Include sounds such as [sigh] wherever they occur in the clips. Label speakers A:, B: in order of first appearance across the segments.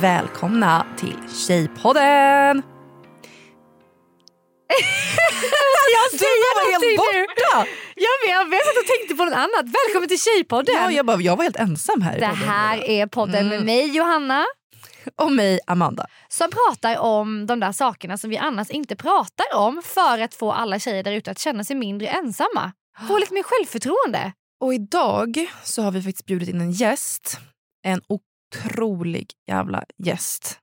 A: Välkomna till Tjejpodden! [laughs]
B: Jag säger
A: var helt borta.
B: Jag vet, jag vet att du tänkte på något annat. Välkommen till Tjejpodden.
A: Ja, jag, bara, jag var helt ensam här
B: det här är podden
A: Mm.
B: med mig Johanna
A: Och mig Amanda.
B: som pratar om de där sakerna som vi annars inte pratar om för att få alla tjejer där ute att känna sig mindre ensamma. Få lite mer självförtroende.
A: Och idag så har vi faktiskt bjudit in en gäst. En otrolig jävla gäst.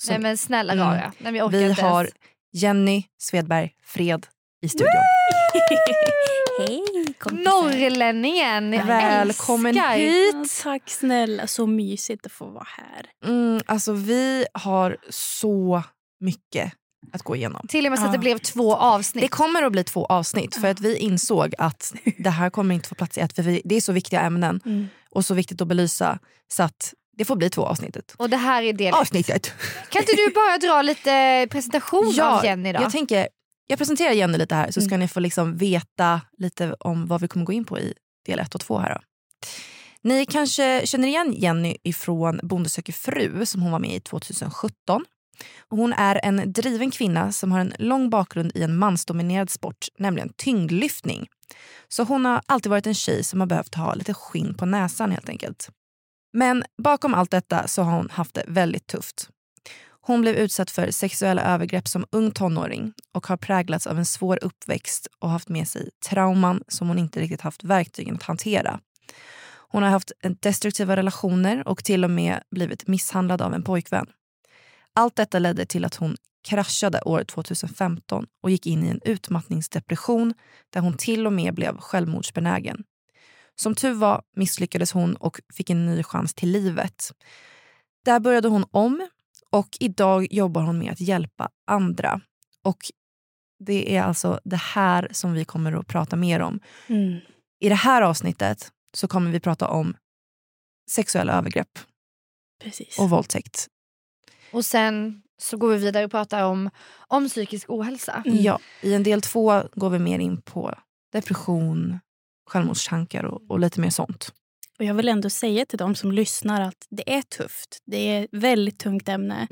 A: Som
B: Nej men snälla
A: Mm.
B: rara. Nej, men
A: vi har
B: ens.
A: Jenny Svedberg Fred i studion. [laughs]
C: Hej.
B: Norrlänningen.
A: Välkommen
B: älskar.
A: hit.
C: Ja, tack snälla, så mysigt att få vara här.
A: Mm, alltså vi har så mycket att gå igenom.
B: Till och med så att
A: Ja.
B: det blev två avsnitt.
A: Det kommer att bli två avsnitt för att vi insåg att det här kommer inte få plats i ett för vi, det är så viktiga ämnen
C: Mm.
A: och så viktigt att belysa så att det får bli två avsnittet.
B: Och det här är del.
A: Avsnittet!
B: Kan inte du bara dra lite presentation av Jenny då?
A: jag tänker, jag presenterar Jenny lite här så ska
C: Mm.
A: ni få liksom veta lite om vad vi kommer gå in på i del 1 och 2 här då. Ni kanske känner igen Jenny ifrån Bonde söker fru som hon var med i 2017. Och Hon är en driven kvinna som har en lång bakgrund i en mansdominerad sport, nämligen tyngdlyftning. Så hon har alltid varit en tjej som har behövt ha lite skinn på näsan helt enkelt. Men bakom allt detta så har hon haft det väldigt tufft. Hon blev utsatt för sexuella övergrepp som ung tonåring och har präglats av en svår uppväxt och haft med sig trauman som hon inte riktigt haft verktygen att hantera. Hon har haft destruktiva relationer och till och med blivit misshandlad av en pojkvän. Allt detta ledde till att hon kraschade år 2015 och gick in i en utmattningsdepression där hon till och med blev självmordsbenägen. Som tur var misslyckades hon och fick en ny chans till livet. Där började hon om och idag jobbar hon med att hjälpa andra. Och det är alltså det här som vi kommer att prata mer om.
C: Mm.
A: I det här avsnittet så kommer vi prata om sexuella övergrepp
C: Precis.
A: och våldtäkt.
B: Och sen så går vi vidare och pratar om, om psykisk ohälsa.
C: Mm.
A: Ja, I en del två går vi mer in på depression, självmordstankar och, och lite mer sånt.
C: Och jag vill ändå säga till de som lyssnar att det är tufft. Det är ett väldigt tungt ämne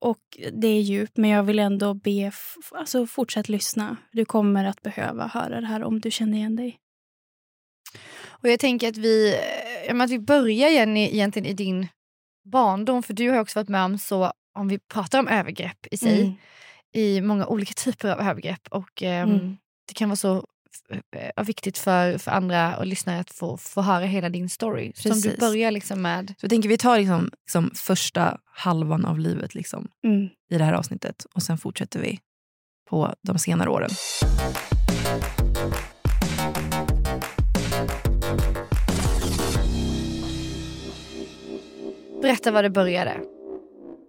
C: och det är djupt. Men jag vill ändå be, alltså fortsätt lyssna. Du kommer att behöva höra det här om du känner igen dig.
B: Och jag tänker att vi, eh, att vi börjar Jenny egentligen i din barndom. För du har också varit med om så, om vi pratar om övergrepp i sig,
C: Mm.
B: i många olika typer av övergrepp. Och ehm,
C: Mm.
B: det kan vara så viktigt för, för andra och lyssnare att få, få höra hela din story. Som du
A: Precis.
B: börjar liksom med.
A: Så jag tänker vi tar liksom, liksom första halvan av livet liksom,
C: Mm.
A: i det här avsnittet och sen fortsätter vi på de senare åren.
B: Berätta var det började.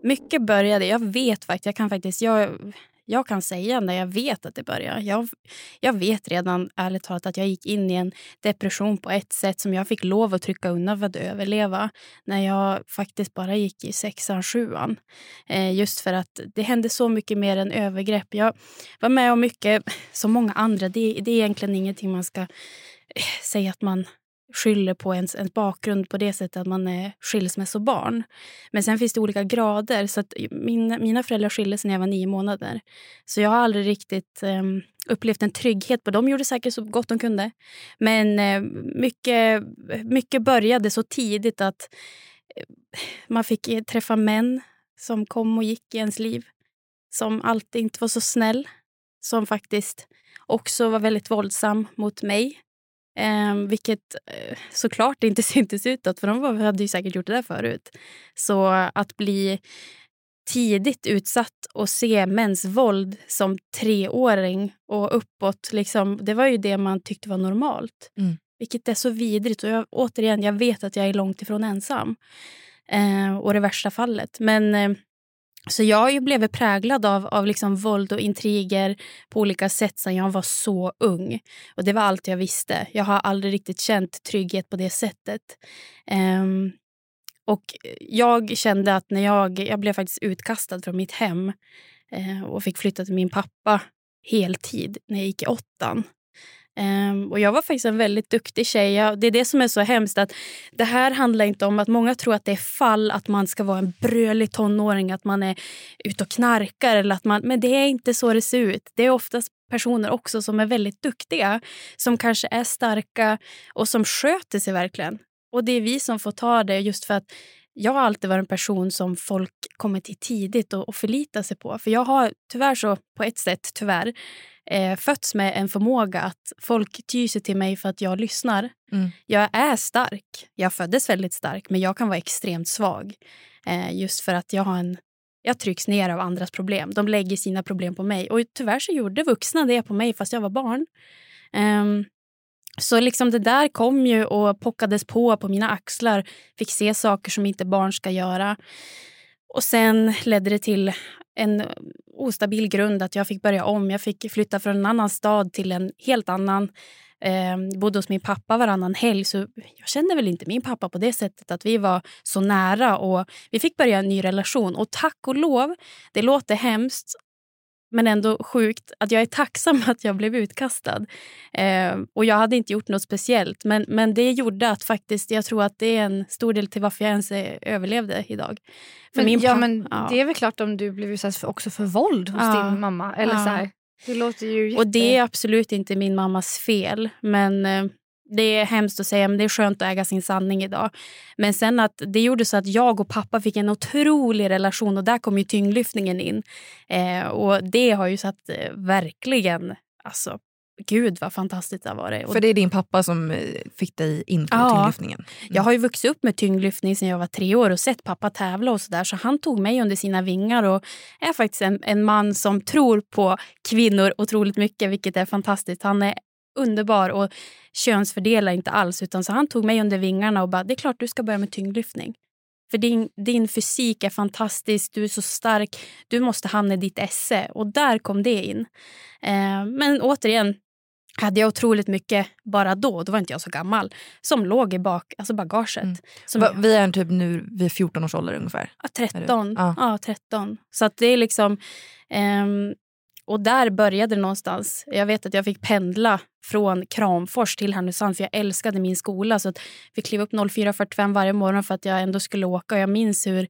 C: Mycket började, jag vet faktiskt, jag kan faktiskt, jag, jag kan säga när jag vet att det börjar. Jag, jag vet redan ärligt talat att jag gick in i en depression på ett sätt som jag fick lov att trycka undan för att överleva när jag faktiskt bara gick i sexan, sjuan. Eh, just för att det hände så mycket mer än övergrepp. Jag var med om mycket som många andra. Det, det är egentligen ingenting man ska eh, säga att man skyller på ens, ens bakgrund på det sättet att man eh, är skilsmässobarn. Men sen finns det olika grader. Så att mina, mina föräldrar skilde sig när jag var nio månader. Så jag har aldrig riktigt um, upplevt en trygghet. på De gjorde säkert så gott de kunde. Men uh, mycket, mycket började så tidigt att uh, man fick träffa män som kom och gick i ens liv. Som alltid inte var så snäll. Som faktiskt också var väldigt våldsam mot mig. Eh, vilket eh, såklart inte [laughs] syntes utåt, för de var, hade ju säkert gjort det där förut. Så att bli tidigt utsatt att se mäns våld som treåring och uppåt. Liksom, det var ju det man tyckte var normalt.
A: Mm.
C: Vilket är så vidrigt. Och jag, återigen, jag vet att jag är långt ifrån ensam. Eh, och det värsta fallet. Men eh, så jag har ju blivit präglad av, av liksom våld och intriger på olika sätt sedan jag var så ung. Och Det var allt jag visste. Jag har aldrig riktigt känt trygghet på det sättet. Um, och Jag kände att när jag, jag blev faktiskt utkastad från mitt hem uh, och fick flytta till min pappa heltid när jag gick i åttan. Um, och jag var faktiskt en väldigt duktig tjej. Jag, det är det som är så hemskt. att Det här handlar inte om att många tror att det är fall att man ska vara en brölig tonåring, att man är ute och knarkar. Eller att man, men det är inte så det ser ut. Det är oftast personer också som är väldigt duktiga, som kanske är starka och som sköter sig verkligen. Och det är vi som får ta det just för att jag har alltid varit en person som folk kommer till tidigt och, och förlitar sig på. För jag har tyvärr så, på ett sätt tyvärr, eh, fötts med en förmåga att folk tyr sig till mig för att jag lyssnar.
A: Mm.
C: Jag är stark. Jag föddes väldigt stark, men jag kan vara extremt svag. Eh, just för att jag har en... Jag trycks ner av andras problem. De lägger sina problem på mig. Och tyvärr så gjorde vuxna det på mig fast jag var barn. Um, så liksom det där kom ju och pockades på på mina axlar. Fick se saker som inte barn ska göra. Och sen ledde det till en ostabil grund att jag fick börja om. Jag fick flytta från en annan stad till en helt annan. Eh, bodde hos min pappa varannan helg. Så jag kände väl inte min pappa på det sättet att vi var så nära. Och Vi fick börja en ny relation. Och tack och lov, det låter hemskt men ändå sjukt att jag är tacksam att jag blev utkastad. Eh, och Jag hade inte gjort något speciellt, men, men det gjorde att faktiskt jag tror att det är en stor del till varför jag ens överlevde idag.
B: För men, min ja, men ja. Det är väl klart om du blev utsatt för, också för våld hos ja. din mamma. Eller så här. Det låter ju jätte...
C: Och det är absolut inte min mammas fel. Men eh, det är hemskt att säga, men det är skönt att äga sin sanning idag. Men sen att det gjorde så att jag och pappa fick en otrolig relation och där kom ju tyngdlyftningen in. Eh, och det har ju satt eh, verkligen, alltså Gud vad fantastiskt det har varit.
A: För det är din pappa som eh, fick dig in på ja, tyngdlyftningen?
C: Mm. Jag har ju vuxit upp med tyngdlyftning sedan jag var tre år och sett pappa tävla och sådär. Så han tog mig under sina vingar och är faktiskt en, en man som tror på kvinnor otroligt mycket, vilket är fantastiskt. Han är underbar och könsfördelar inte alls. Utan så Han tog mig under vingarna och bara, det är klart du ska börja med tyngdlyftning. För din, din fysik är fantastisk, du är så stark, du måste hamna i ditt esse. Och där kom det in. Eh, men återigen, hade jag otroligt mycket bara då, då var inte jag så gammal, som låg i bak, alltså bagaget. Mm.
A: Va, vi är typ nu vid 14 års ålder ungefär?
C: Ja, 13. Ja. ja 13. Så att det är liksom... Um, och där började det någonstans. Jag vet att jag fick pendla från Kramfors till Härnösand för jag älskade min skola. Så att jag fick kliva upp 04.45 varje morgon för att jag ändå skulle åka. Jag minns hur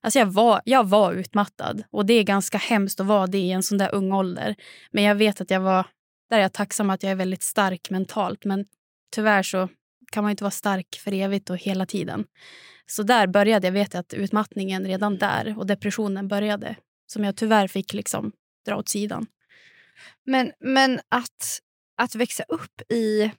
C: Alltså jag, var, jag var utmattad och det är ganska hemskt att vara det i en sån där ung ålder. Men jag vet att jag var, där är jag tacksam att jag är väldigt stark mentalt. Men tyvärr så kan man inte vara stark för evigt och hela tiden. Så där började jag, vet att utmattningen redan där och depressionen började. Som jag tyvärr fick liksom dra åt sidan.
B: Men, men att, att växa upp i,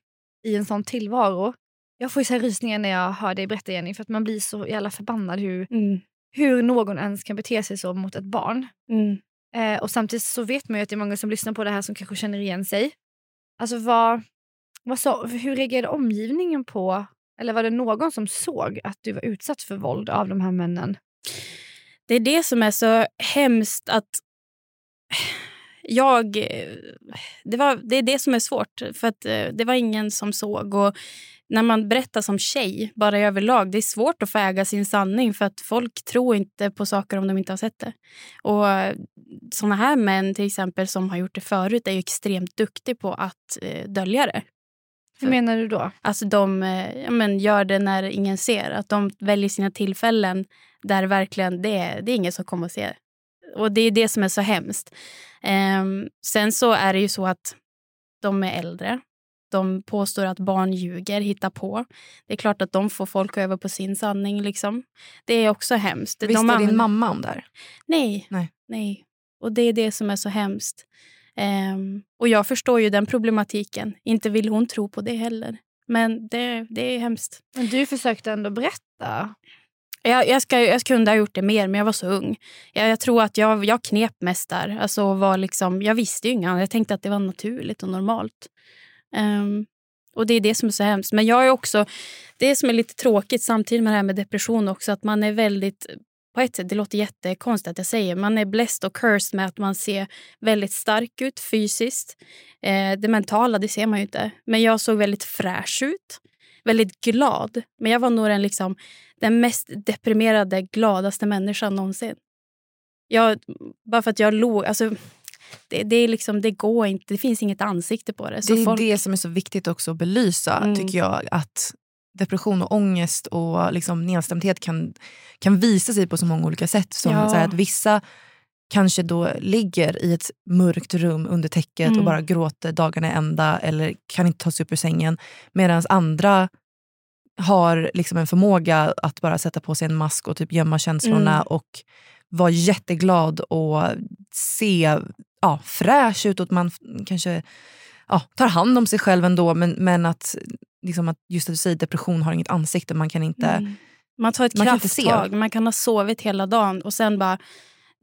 B: i en sån tillvaro. Jag får ju så rysningar när jag hör dig berätta Jenny för att man blir så jävla förbannad hur, mm. hur någon ens kan bete sig så mot ett barn. Mm. Eh, och Samtidigt så vet man ju att det är många som lyssnar på det här som kanske känner igen sig. Alltså vad, vad så, hur reagerade omgivningen på, eller var det någon som såg att du var utsatt för våld av de här männen?
C: Det är det som är så hemskt att jag... Det, var, det är det som är svårt, för att eh, det var ingen som såg. Och när man berättar som tjej, bara överlag, det är svårt att få äga sin sanning för att folk tror inte på saker om de inte har sett det. Och såna här män till exempel som har gjort det förut är ju extremt duktiga på att eh, dölja det.
B: Hur menar du då?
C: Alltså de eh, ja, men gör det när ingen ser. Att de väljer sina tillfällen där verkligen det det är ingen som kommer att se och det är det som är så hemskt. Um, sen så är det ju så att de är äldre. De påstår att barn ljuger, hittar på. Det är klart att de får folk över på sin sanning. Liksom. Det är också hemskt.
A: Visste
C: de
A: din mamma om det här?
C: Nej.
A: Nej.
C: Nej. Och det är det som är så hemskt. Um, och jag förstår ju den problematiken. Inte vill hon tro på det heller. Men det, det är hemskt.
B: Men du försökte ändå berätta?
C: Jag, jag, ska, jag kunde ha gjort det mer, men jag var så ung. Jag, jag tror att jag, jag knep mest där. Alltså var liksom, jag visste ju inget annat. Jag tänkte att det var naturligt och normalt. Um, och Det är det som är så hemskt. Men jag är också, det som är lite tråkigt samtidigt med det här med depression också, att man är väldigt på ett sätt, det låter jättekonstigt att jag säger, man är blessed och cursed med att man ser väldigt stark ut fysiskt. Eh, det mentala, det ser man ju inte. Men jag såg väldigt fräsch ut. Väldigt glad. Men jag var nog den, liksom, den mest deprimerade, gladaste människan någonsin. Jag, bara för att jag låg... Alltså, det, det, liksom, det går inte, det finns inget ansikte på det.
A: Så det är folk... det som är så viktigt också att belysa, mm. tycker jag. Att depression och ångest och liksom nedstämdhet kan, kan visa sig på så många olika sätt. Som ja. så att Vissa kanske då ligger i ett mörkt rum under täcket mm. och bara gråter dagarna ända eller kan inte ta sig upp ur sängen. Medan andra har liksom en förmåga att bara sätta på sig en mask och typ gömma känslorna mm. och vara jätteglad och se ja, fräsch ut. Och man kanske ja, tar hand om sig själv ändå men, men att, liksom att just att du säger depression har inget ansikte. Man kan inte mm.
C: Man tar ett man krafttag. Man kan ha sovit hela dagen och sen bara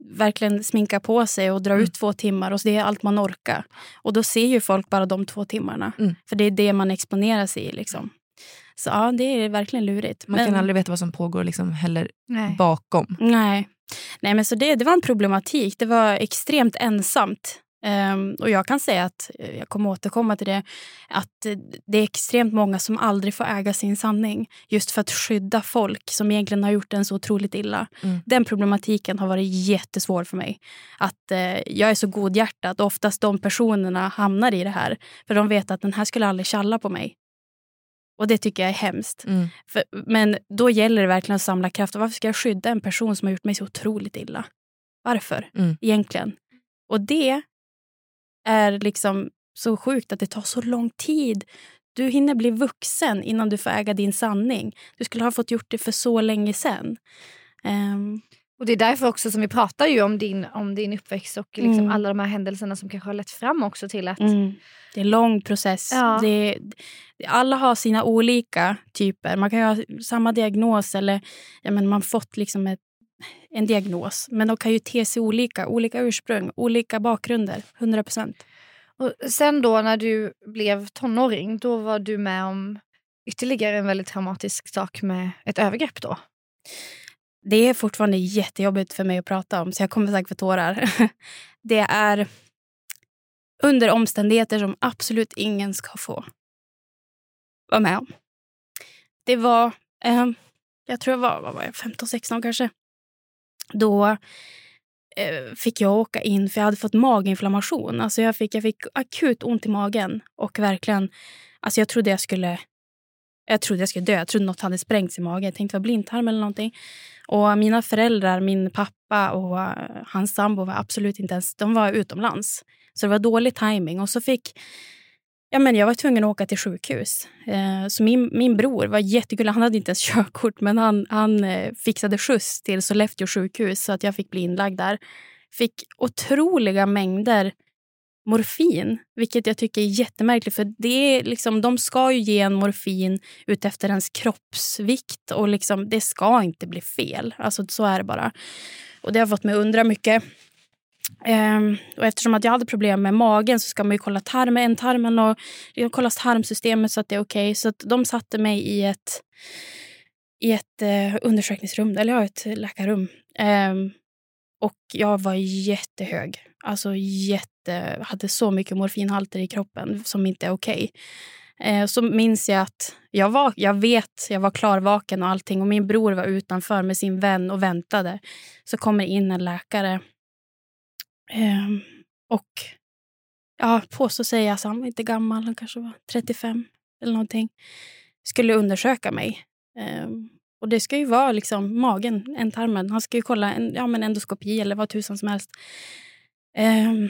C: verkligen sminka på sig och dra mm. ut två timmar. och Det är allt man orkar. Och Då ser ju folk bara de två timmarna. Mm. För det är det man exponerar sig i. Liksom. Så ja, det är verkligen lurigt.
A: Man men... kan aldrig veta vad som pågår liksom heller Nej. bakom.
C: Nej. Nej, men så det, det var en problematik. Det var extremt ensamt. Um, och jag kan säga att, eh, jag kommer återkomma till det, att det är extremt många som aldrig får äga sin sanning. Just för att skydda folk som egentligen har gjort en så otroligt illa. Mm. Den problematiken har varit jättesvår för mig. Att uh, Jag är så godhjärtad och oftast de personerna hamnar i det här. För de vet att den här skulle aldrig tjalla på mig. Och det tycker jag är hemskt. Mm. För, men då gäller det verkligen att samla kraft. Varför ska jag skydda en person som har gjort mig så otroligt illa? Varför mm. egentligen? Och det är liksom så sjukt att det tar så lång tid. Du hinner bli vuxen innan du får äga din sanning. Du skulle ha fått gjort det för så länge sen. Um,
B: och Det är därför också som vi pratar ju om din, om din uppväxt och liksom mm. alla de här händelserna som kanske har lett fram också till att... Mm.
C: Det är en lång process. Ja. Det, alla har sina olika typer. Man kan ha samma diagnos eller ja, men man fått liksom ett, en diagnos. Men de kan ju te sig olika. Olika ursprung, olika bakgrunder. 100 procent.
B: Sen då när du blev tonåring, då var du med om ytterligare en väldigt traumatisk sak med ett övergrepp då?
C: Det är fortfarande jättejobbigt för mig att prata om, så jag kommer säkert få tårar. [laughs] Det är under omständigheter som absolut ingen ska få vara med om. Det var, eh, jag tror jag var, var 15-16 kanske. Då eh, fick jag åka in, för jag hade fått maginflammation. Alltså jag, fick, jag fick akut ont i magen och verkligen, alltså jag trodde jag skulle jag trodde jag skulle dö. Jag trodde något hade sprängts i magen. Jag tänkte det var blindtarm eller någonting. Och mina föräldrar, min pappa och eh, hans sambo var absolut inte ens... De var utomlands. Så det var dålig timing. Och så fick... Ja, men jag var tvungen att åka till sjukhus. Eh, så min, min bror var jättegullig. Han hade inte ens [laughs] körkort, men han, han eh, fixade skjuts till Sollefteå sjukhus så att jag fick bli inlagd där. Fick otroliga mängder morfin, vilket jag tycker är jättemärkligt. För det är liksom, De ska ju ge en morfin utefter ens kroppsvikt och liksom, det ska inte bli fel. Alltså Så är det bara. Och Det har fått mig att undra mycket. Um, och eftersom att jag hade problem med magen så ska man ju kolla tarmen, ändtarmen och kolla tarmsystemet så att det är okej. Okay. Så att de satte mig i ett, i ett uh, undersökningsrum, eller ja, ett läkarrum. Um, och jag var jättehög. Alltså jätte, hade så mycket morfinhalter i kroppen som inte är okej. Okay. Uh, så minns jag att jag, var, jag vet, jag var klarvaken och allting och min bror var utanför med sin vän och väntade. Så kommer in en läkare eh, och ja, påstår sig, alltså, han var inte gammal, han kanske var 35 eller någonting. Skulle undersöka mig. Eh, och det ska ju vara liksom magen, ändtarmen. Han ska ju kolla en ja, men endoskopi eller vad tusan som helst. Um,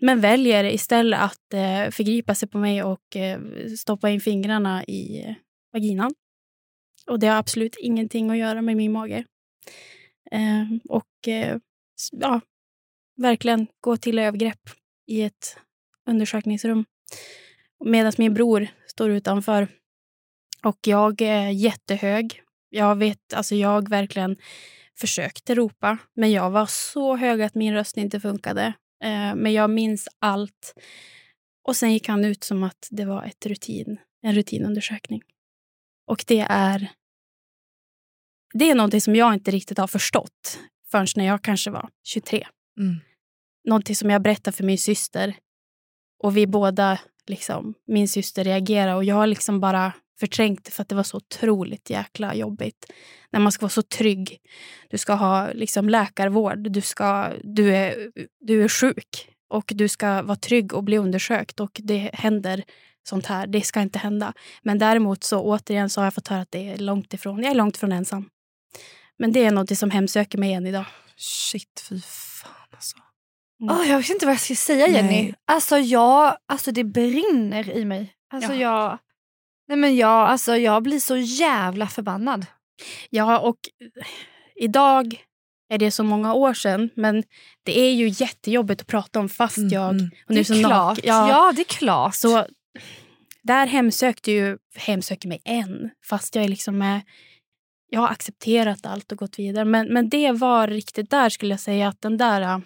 C: men väljer istället att uh, förgripa sig på mig och uh, stoppa in fingrarna i uh, vaginan. Och det har absolut ingenting att göra med min mage. Uh, och uh, ja, verkligen gå till övergrepp i ett undersökningsrum. Medan min bror står utanför. Och jag är jättehög Jag vet, alltså jag verkligen försökte ropa, men jag var så hög att min röst inte funkade. Eh, men jag minns allt. Och sen gick han ut som att det var ett rutin, en rutinundersökning. Och det är... Det är någonting som jag inte riktigt har förstått förrän när jag kanske var 23.
A: Mm.
C: Någonting som jag berättade för min syster. Och vi båda, liksom, min syster reagerade och jag har liksom bara förträngt det för att det var så otroligt jäkla jobbigt. När man ska vara så trygg. Du ska ha liksom läkarvård. Du, ska, du, är, du är sjuk och du ska vara trygg och bli undersökt och det händer sånt här. Det ska inte hända. Men däremot så återigen så har jag fått höra att det är långt ifrån. Jag är långt ifrån ensam. Men det är något som hemsöker mig än idag.
A: Shit, fy fan alltså.
B: Mm. Oh, jag vet inte vad jag ska säga Jenny.
A: Nej.
B: Alltså, jag, alltså det brinner i mig. Alltså
C: Ja.
B: jag... Nej men jag, alltså, jag blir så jävla förbannad.
C: Ja, och idag är det så många år sedan, men det är ju jättejobbigt att prata om fast
A: Mm,
C: jag...
A: mm.
C: Och nu
B: Det är
C: så
B: klart.
C: Ja,
B: Ja, det är klart.
C: Så där hemsökte ju, hemsöker mig än, fast jag är liksom med, jag har accepterat allt och gått vidare. Men, men det var riktigt, där skulle jag säga att den där äh,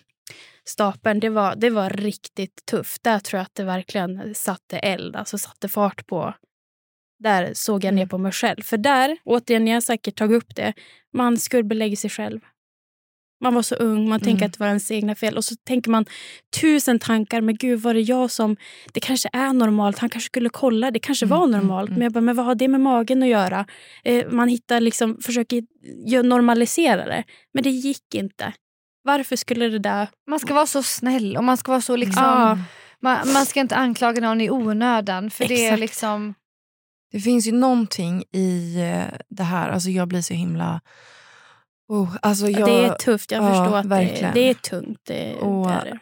C: stapeln, det var, det var riktigt tufft. Där tror jag att det verkligen satte eld, alltså satte fart på. Där såg jag ner på mig själv. För där, återigen, jag har säkert tagit upp det, man skuldbelägger sig själv. Man var så ung, man tänker
A: Mm.
C: att det var ens egna fel. Och så tänker man tusen tankar. Men gud, var det jag som... Det kanske är normalt. Han kanske skulle kolla. Det kanske var
A: Mm,
C: normalt.
A: mm,
C: Men jag bara, men vad har det med magen att göra? Eh, man hittar liksom, försöker normalisera det. Men det gick inte. Varför skulle det där...
B: Man ska vara så snäll och man ska vara så liksom...
C: Ja.
B: Man, man ska inte anklaga någon i onödan för det är
C: Exakt.
B: liksom...
A: Det finns ju någonting i eh, det här. Alltså jag blir så himla... Oh, alltså jag,
C: det är tufft. Jag
A: ja,
C: förstår att det,
A: verkligen.
C: det är tungt. Det,
A: Och-
C: det är det.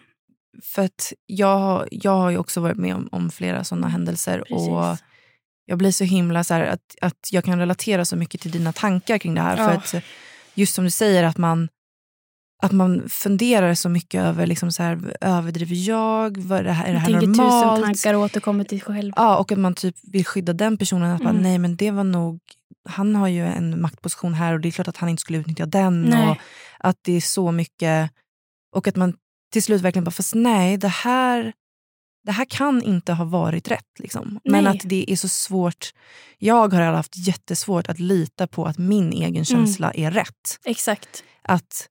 A: För att jag, har- jag har ju också varit med om, om flera sådana händelser.
C: Precis.
A: Och jag blir så himla så här, att, att jag kan relatera så mycket till dina tankar kring det här. För
C: Ja.
A: att just som du säger att man, att man funderar så mycket över liksom så här, överdriver jag? Vad är det här, är det här
C: Tänker tusen
A: normalt?
C: tankar och återkommer till sig själv.
A: Ja, och att man typ vill skydda den personen. Att bara,
C: Mm.
A: nej men det var nog, han har ju en maktposition här och det är klart att han inte skulle utnyttja den.
C: Nej.
A: Och att det är så mycket, och att man till slut verkligen bara, fast nej det här, det här kan inte ha varit rätt. Liksom. Men
C: Nej.
A: att det är så svårt, jag har haft jättesvårt att lita på att min
C: Mm.
A: egen känsla är rätt.
C: Exakt.
A: Att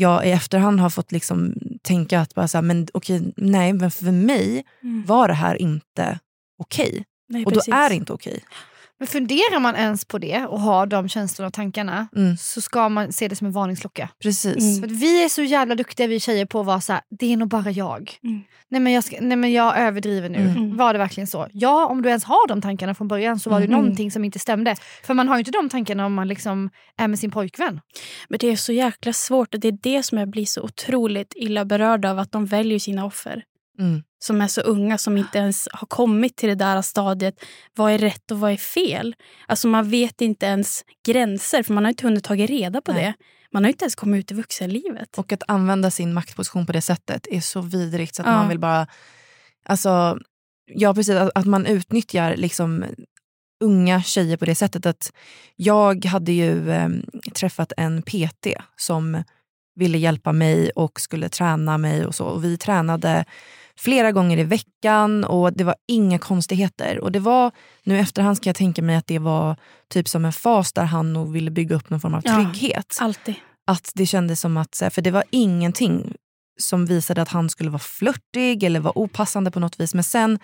A: jag i efterhand har fått liksom tänka att bara så här, men okej, nej men för mig
C: Mm.
A: var det här inte okej.
C: Nej,
A: Och då
C: precis.
A: är det inte okej.
B: Men funderar man ens på det och har de känslorna och tankarna
A: Mm.
B: så ska man se det som en varningsklocka.
A: Precis.
C: Mm.
B: För vi är så jävla duktiga vi tjejer på att vara så här, det är nog bara jag.
C: Mm.
B: Nej, men jag ska, nej men jag överdriver nu.
A: Mm.
B: Var det verkligen så? Ja, om du ens har de tankarna från början så var det
C: Mm.
B: någonting som inte stämde. För man har ju inte de tankarna om man liksom är med sin pojkvän.
C: Men det är så jäkla svårt och det är det som jag blir så otroligt illa berörd av. Att de väljer sina offer.
A: Mm.
C: Som är så unga, som inte ens har kommit till det där stadiet. Vad är rätt och vad är fel? Alltså man vet inte ens gränser för man har inte hunnit ta reda på
A: Nej.
C: det. Man har inte ens kommit ut i vuxenlivet.
A: Och att använda sin maktposition på det sättet är så vidrigt så att
C: Ja.
A: man vill bara... Alltså, ja, precis. Att, att man utnyttjar liksom unga tjejer på det sättet. att Jag hade ju eh, träffat en PT som ville hjälpa mig och skulle träna mig och så. Och vi tränade flera gånger i veckan och det var inga konstigheter. Och det var, nu efterhand kan jag tänka mig att det var typ som en fas där han nog ville bygga upp någon form av
C: Ja.
A: trygghet.
C: Alltid.
A: Att det kändes som att, för det var ingenting som visade att han skulle vara flörtig eller vara opassande på något vis. Men sen,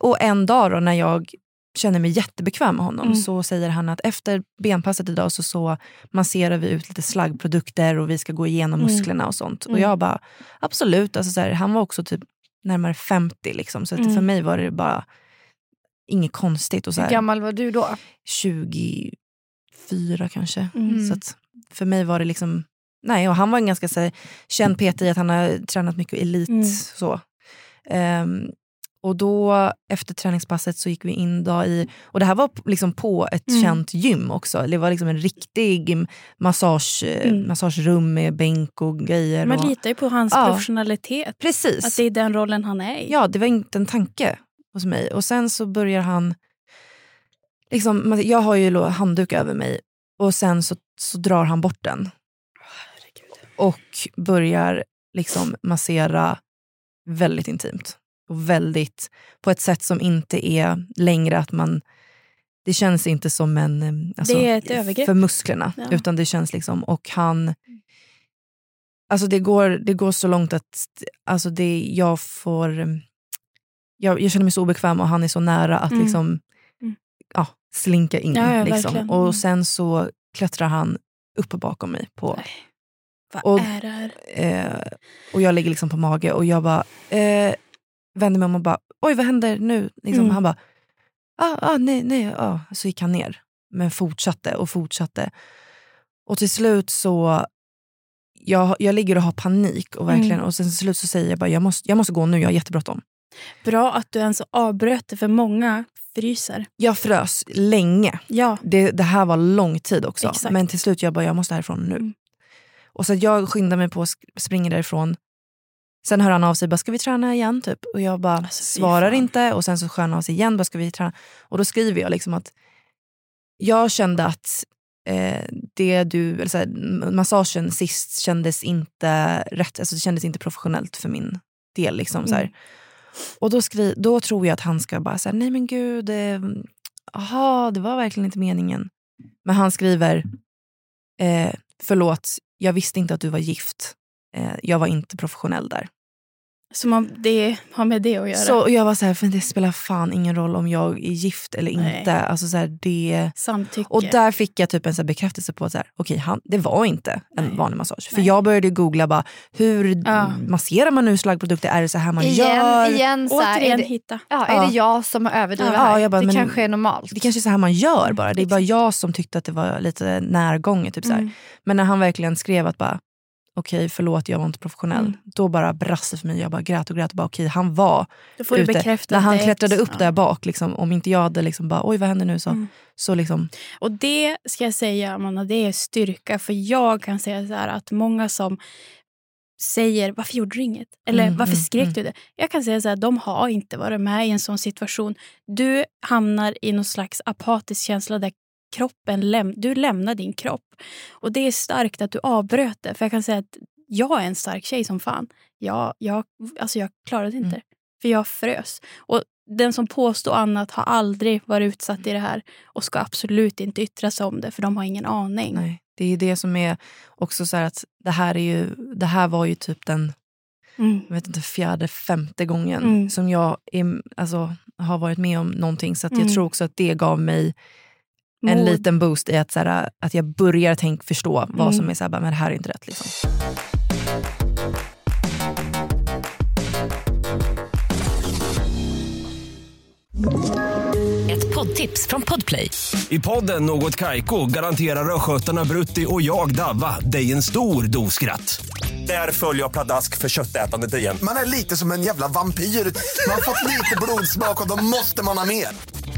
A: och en dag då när jag känner mig jättebekväm med honom
C: Mm.
A: så säger han att efter benpasset idag så, så masserar vi ut lite slaggprodukter och vi ska gå igenom
C: Mm.
A: musklerna och sånt. Och
C: Mm.
A: jag bara, absolut. Alltså så här, han var också typ närmare 50 liksom. Så att
C: Mm.
A: för mig var det bara inget konstigt. Och så
B: Hur
A: här,
B: gammal var du då?
A: 24 kanske.
C: Mm.
A: Så att för mig var det liksom... Nej, och han var en ganska så här, känd PT i att han har tränat mycket elit.
C: Mm.
A: Så. Ehm, och då efter träningspasset så gick vi in då i, och det här var liksom på ett
C: Mm.
A: känt gym också. Det var liksom en riktig massage,
C: Mm.
A: massagerum med bänk och grejer.
C: Man
A: och,
C: litar ju på hans
A: Ja.
C: professionalitet.
A: precis.
C: Att det är den rollen han är i.
A: Ja, det var inte en tanke hos mig. Och sen så börjar han... Liksom, jag har ju handduk över mig Och sen så, så drar han bort den. Och börjar liksom massera väldigt intimt. Och väldigt, på ett sätt som inte är längre att man... Det känns inte som en... eh, Alltså,
C: Det är ett övergrepp.
A: För musklerna.
C: Ja.
A: Utan det känns liksom... Och han... Alltså det går, det går så långt att alltså det, jag får... Jag, jag känner mig så obekväm och han är så nära att
C: Mm.
A: liksom
C: Mm.
A: ja, slinka in.
C: Ja, ja,
A: liksom.
C: verkligen. Mm.
A: Och sen så klättrar han upp bakom mig. på
C: Nej. Vad
A: Och-
C: är det här?
A: Eh, och jag ligger liksom på mage och jag bara eh, vänder mig om och bara oj vad händer nu? Liksom,
C: Mm.
A: Han bara ah, ah, nej, nej. Ah. Så gick han ner. Men fortsatte och fortsatte. Och till slut så jag, jag ligger och har panik och verkligen
C: Mm.
A: och sen till slut så säger jag bara jag måste, jag måste gå nu, jag har jättebråttom.
C: Bra att du ens avbröt det för många fryser.
A: Jag frös länge.
C: Ja.
A: Det, det här var lång tid också.
C: Exakt.
A: Men till slut jag bara, jag måste härifrån nu.
C: Mm.
A: Och så att jag skyndar mig på sk- springer därifrån. Sen hör han av sig, bara, ska vi träna igen? Typ. Och jag bara
C: Alltså,
A: svarar
C: fan.
A: inte. Och sen så han av sig igen, bara, ska vi träna? Och då skriver jag liksom att jag kände att eh, det du, eller så här, m- massagen sist kändes inte rätt. Alltså det kändes inte professionellt för min del. Liksom, så här.
C: Mm.
A: Och då, skri, då tror jag att han ska bara säga nej men gud, eh, aha, det var verkligen inte meningen. Men han skriver, eh, förlåt, jag visste inte att du var gift. Eh, jag var inte professionell där.
C: Som om det har med det att göra.
A: Så och jag var så här, för det spelar fan ingen roll om jag är gift eller
C: Nej.
A: inte. Alltså så här, det...
C: Samtycke.
A: Och där fick jag typ en så här bekräftelse på att så här, okej, han, det var inte en
C: Nej.
A: vanlig massage. För
C: Nej.
A: jag började googla bara, hur
C: Ja.
A: masserar man nu slagprodukter? Är det så här man
B: igen,
A: gör?
B: igen så här, är,
C: Återigen
B: det,
C: hitta.
B: ja, är
A: Ja.
B: det jag som har överdrivit
A: Ja,
B: här?
A: jag bara,
B: det
A: men-
B: kanske är normalt.
A: Det kanske är så här man gör bara. Det är bara jag som tyckte att det var lite närgånget. Typ så här.
C: Mm.
A: Men när han verkligen skrev att bara okej förlåt jag var inte professionell.
C: Mm.
A: Då bara brast det för mig. Jag bara grät och grät och bara okej han var
C: Då får du
A: ute.
C: bekräfta
A: När han klättrade upp
C: ja.
A: där bak, liksom, om inte jag hade liksom bara oj vad händer nu så,
C: Mm.
A: så liksom,
C: Och det ska jag säga, Amanda, det är styrka. För jag kan säga så här att många som säger varför gjorde du inget? Eller
A: Mm,
C: varför
A: mm,
C: skrek
A: mm.
C: du det? Jag kan säga så här, de har inte varit med i en sån situation. Du hamnar i någon slags apatisk känsla där kroppen läm du lämnar din kropp. Och det är starkt att du avbröt det. För jag kan säga att jag är en stark tjej som fan. Jag, jag, alltså jag klarade inte
A: Mm.
C: För jag frös. Och den som påstår annat har aldrig varit utsatt i det här och ska absolut inte yttra sig om det för de har ingen aning.
A: nej. Det är det som är också så här att det här, är ju, det här var ju typ den
C: Mm.
A: jag vet inte, fjärde, femte gången
C: Mm.
A: som jag är, alltså, har varit med om någonting. Så jag
C: Mm.
A: tror också att det gav mig en
C: Mod.
A: liten boost i att, så här, att jag börjar tänk, förstå vad
C: Mm.
A: som är så här, bara, men det här är inte rätt. Liksom.
D: Ett poddtips från Podplay.
E: I podden Något Kaiko garanterar östgötarna Brutti och jag, Davva, dig en stor dos skratt. Där följer jag pladask för köttätandet igen.
F: Man är lite som en jävla vampyr. Man har fått lite blodsmak och då måste man ha mer.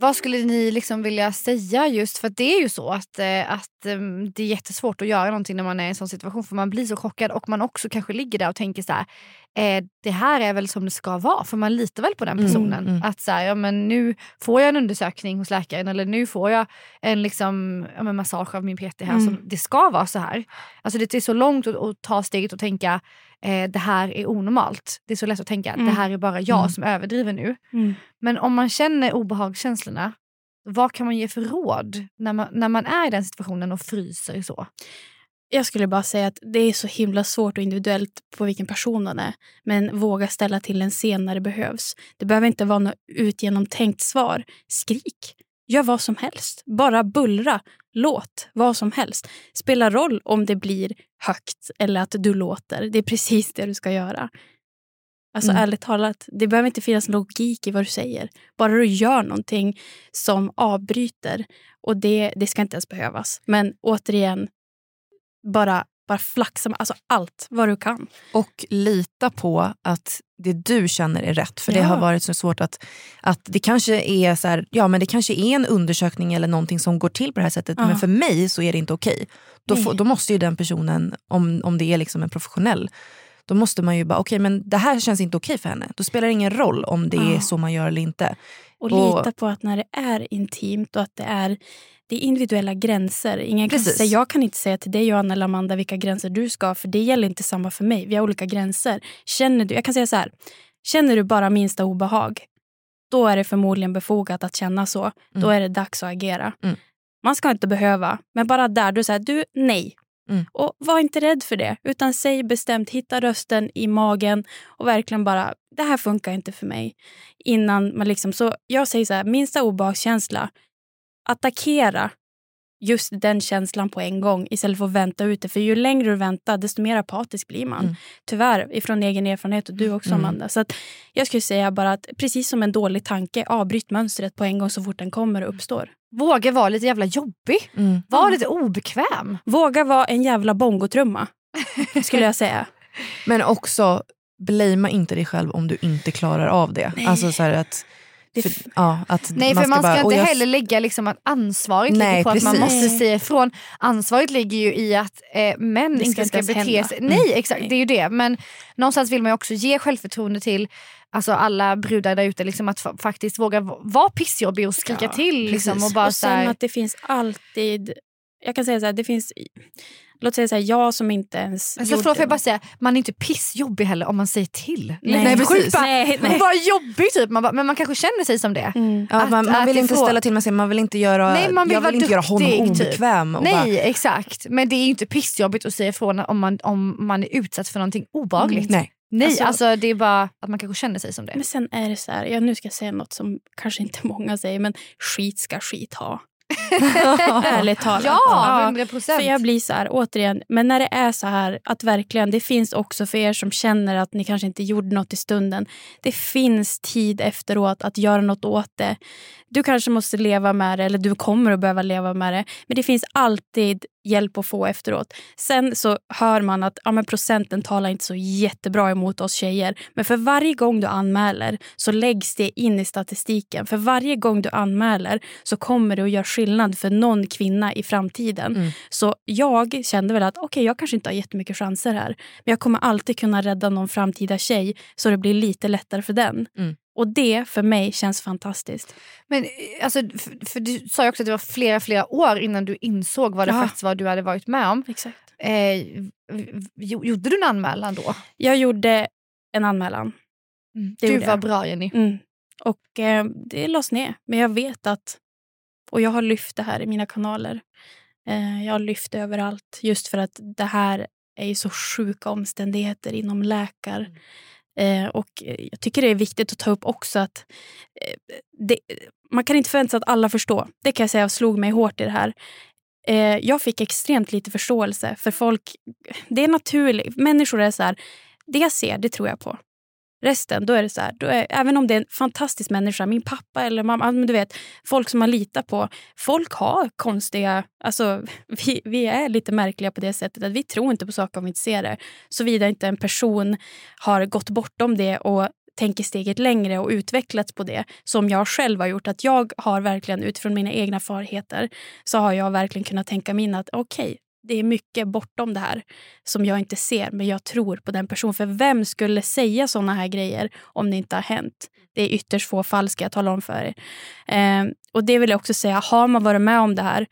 B: Vad skulle ni liksom vilja säga just för det är ju så att, eh, att eh, det är jättesvårt att göra någonting när man är i en sån situation för man blir så chockad och man också kanske ligger där och tänker så här, eh, det här är väl som det ska vara för man litar väl på den
A: Mm,
B: personen.
A: mm.
B: Att så här, ja, men nu får jag en undersökning hos läkaren eller nu får jag en liksom, ja, men massage av min PT här
C: Mm.
B: som det ska vara så här. Alltså det är så långt att, att ta steget och tänka eh, det här är onormalt. Det är så lätt att tänka
C: Mm.
B: det här är bara jag
A: Mm.
B: som överdriver nu.
C: Mm.
B: Men om man känner obehagskänslorna, vad kan man ge för råd när man, när man är i den situationen och fryser så?
C: Jag skulle bara säga att det är så himla svårt och individuellt på vilken person man är. Men våga ställa till en scen när det behövs. Det behöver inte vara något utgenomtänkt svar. Skrik. Gör vad som helst. Bara bullra. Låt. Vad som helst. Spelar roll om det blir högt eller att du låter. Det är precis det du ska göra. Alltså
A: Mm.
C: ärligt talat, det behöver inte finnas logik i vad du säger. Bara du gör någonting som avbryter. Och det, det ska inte ens behövas. Men återigen, bara Bara flaxa med alltså allt vad du kan.
A: Och lita på att det du känner är rätt. För
C: Ja.
A: det har varit så svårt att, att det kanske är så här, ja men det kanske är en undersökning eller någonting som går till på det här sättet.
C: Ja.
A: Men för mig så är det inte okej. Då,
C: Nej.
A: får, då måste ju den personen, om, om det är liksom en professionell, då måste man ju bara, okej men det här känns inte okej för henne. Då spelar det ingen roll om det är
C: Ja.
A: så man gör eller inte.
C: Och
A: Och-
C: lita på att när det är intimt och att det är, det är individuella gränser. Ingen kan säga, jag kan inte säga till dig Johanna eller Amanda vilka gränser du ska ha för det gäller inte samma för mig. Vi har olika gränser. Känner du, jag kan säga så här, känner du bara minsta obehag då är det förmodligen befogat att känna så. Då
A: Mm.
C: är det dags att agera.
A: Mm.
C: Man ska inte behöva, men bara där du säger du nej.
A: Mm.
C: Och var inte rädd för det, utan säg bestämt, hitta rösten i magen och verkligen bara, det här funkar inte för mig. Innan man liksom, så jag säger så här, minsta obehagskänsla, attackera just den känslan på en gång istället för att vänta ut det. För ju längre du väntar, desto mer apatisk blir man.
A: Mm.
C: Tyvärr, ifrån egen erfarenhet och du också
A: Mm.
C: Amanda. Så att jag skulle säga bara att precis som en dålig tanke, avbryt mönstret på en gång så fort den kommer och uppstår.
B: Våga vara lite jävla jobbig.
A: Mm.
B: Var lite obekväm.
C: Våga vara en jävla bongotrumma, skulle jag säga. [laughs]
A: Men också, blamea inte dig själv om du inte klarar av det.
C: Nej.
A: Alltså så här att,
C: Det
A: för, ja, att
B: Nej för man ska,
A: bara,
B: inte
A: jag-
B: heller lägga liksom att ansvaret
A: Nej,
B: ligger på att man
A: precis.
B: måste säga ifrån. Ansvaret ligger ju i att eh, män
C: ska
B: inte ska
C: ens
B: bete sig.
A: Mm.
B: Nej exakt,
C: Nej.
B: det är ju det. Men någonstans vill man ju också ge självförtroende till alltså alla brudar där ute. Liksom, att fa- faktiskt våga vara pissjobbig och skrika
C: Ja,
B: till. Liksom,
A: precis.
B: och bara
C: och sen
B: här,
C: att det finns alltid... Jag kan säga så här, det finns... Låt säga så här, jag som inte ens...
B: Alltså, förlåt, får jag bara säga, man är inte pissjobbig heller om man säger till.
C: Nej,
B: är
A: precis.
B: bara,
C: Nej, [laughs] nej.
B: Bara jobbig typ, man bara, men man kanske känner sig som det.
C: Mm.
A: Ja,
B: Att-
A: man, man
B: att
A: vill inte
B: får-
A: ställa till med sig, man vill inte göra,
B: Nej, man vill
A: jag vill inte göra honom
B: duktig, typ.
A: obekväm. Och
B: Nej
A: bara,
B: exakt, men det är ju inte pissjobbigt att säga ifrån om man, om man är utsatt för någonting obehagligt.
A: nej.
B: Nej,
C: Alltså-
B: alltså, det är bara att man kanske känner sig som det.
C: Men sen är det så här, ja, nu ska jag säga något som kanske inte många säger, men skit ska skit ha. [laughs] Ärligt talat.
B: Ja, 100
C: För
B: procent.
C: jag blir så här, återigen, men när det är så här att verkligen, det finns också för er som känner att ni kanske inte gjorde något i stunden. Det finns tid efteråt att göra något åt det. Du kanske måste leva med det, eller du kommer att behöva leva med det. Men det finns alltid hjälp att få efteråt. Sen så hör man att ja, men procenten talar inte så jättebra emot oss tjejer. Men för varje gång du anmäler så läggs det in i statistiken. För varje gång du anmäler så kommer det att göra skillnad för någon kvinna i framtiden.
A: Mm.
C: Så jag kände väl att okej, jag kanske inte har jättemycket chanser här. Men jag kommer alltid kunna rädda någon framtida tjej så det blir lite lättare för den.
A: Mm.
C: Och det för mig känns fantastiskt.
B: Men eh, alltså, för, för du sa ju också att det var flera, flera år innan du insåg vad det
C: Ja.
B: faktiskt var du hade varit med om.
C: Exakt.
B: Eh, gjorde du en anmälan då?
C: Jag gjorde en anmälan. Det
B: Gud vad bra Jenny.
C: Mm. Och eh, det lades ner. Men jag vet att... Och jag har lyft det här i mina kanaler. Eh, jag har lyft det överallt. Just för att det här är ju så sjuka omständigheter inom läkar. Eh, Eh, och eh, jag tycker det är viktigt att ta upp också att eh, det, man kan inte förvänta sig att alla förstår. Det kan jag säga slog mig hårt i det här. Jag fick extremt lite förståelse för folk. Det är naturligt. Människor är så här, det jag ser, det tror jag på. Resten, då är det så här, då är, även om det är en fantastisk människa, min pappa eller mamma, alltså, du vet, folk som man litar på. Folk har konstiga, alltså [laughs] vi, vi är lite märkliga på det sättet att vi tror inte på saker om vi inte ser det. Såvida inte en person har gått bortom det och tänker steget längre och utvecklats på det som jag själv har gjort. Att jag har verkligen utifrån mina egna erfarenheter så har jag verkligen kunnat tänka mig in att okej, det är mycket bortom det här som jag inte ser, men jag tror på den personen. För vem skulle säga såna här grejer om det inte har hänt? Det är ytterst få fall ska jag tala om för er. Eh, och det vill jag också säga, har man varit med om det här,